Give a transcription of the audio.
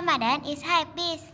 Ramadan is high peace.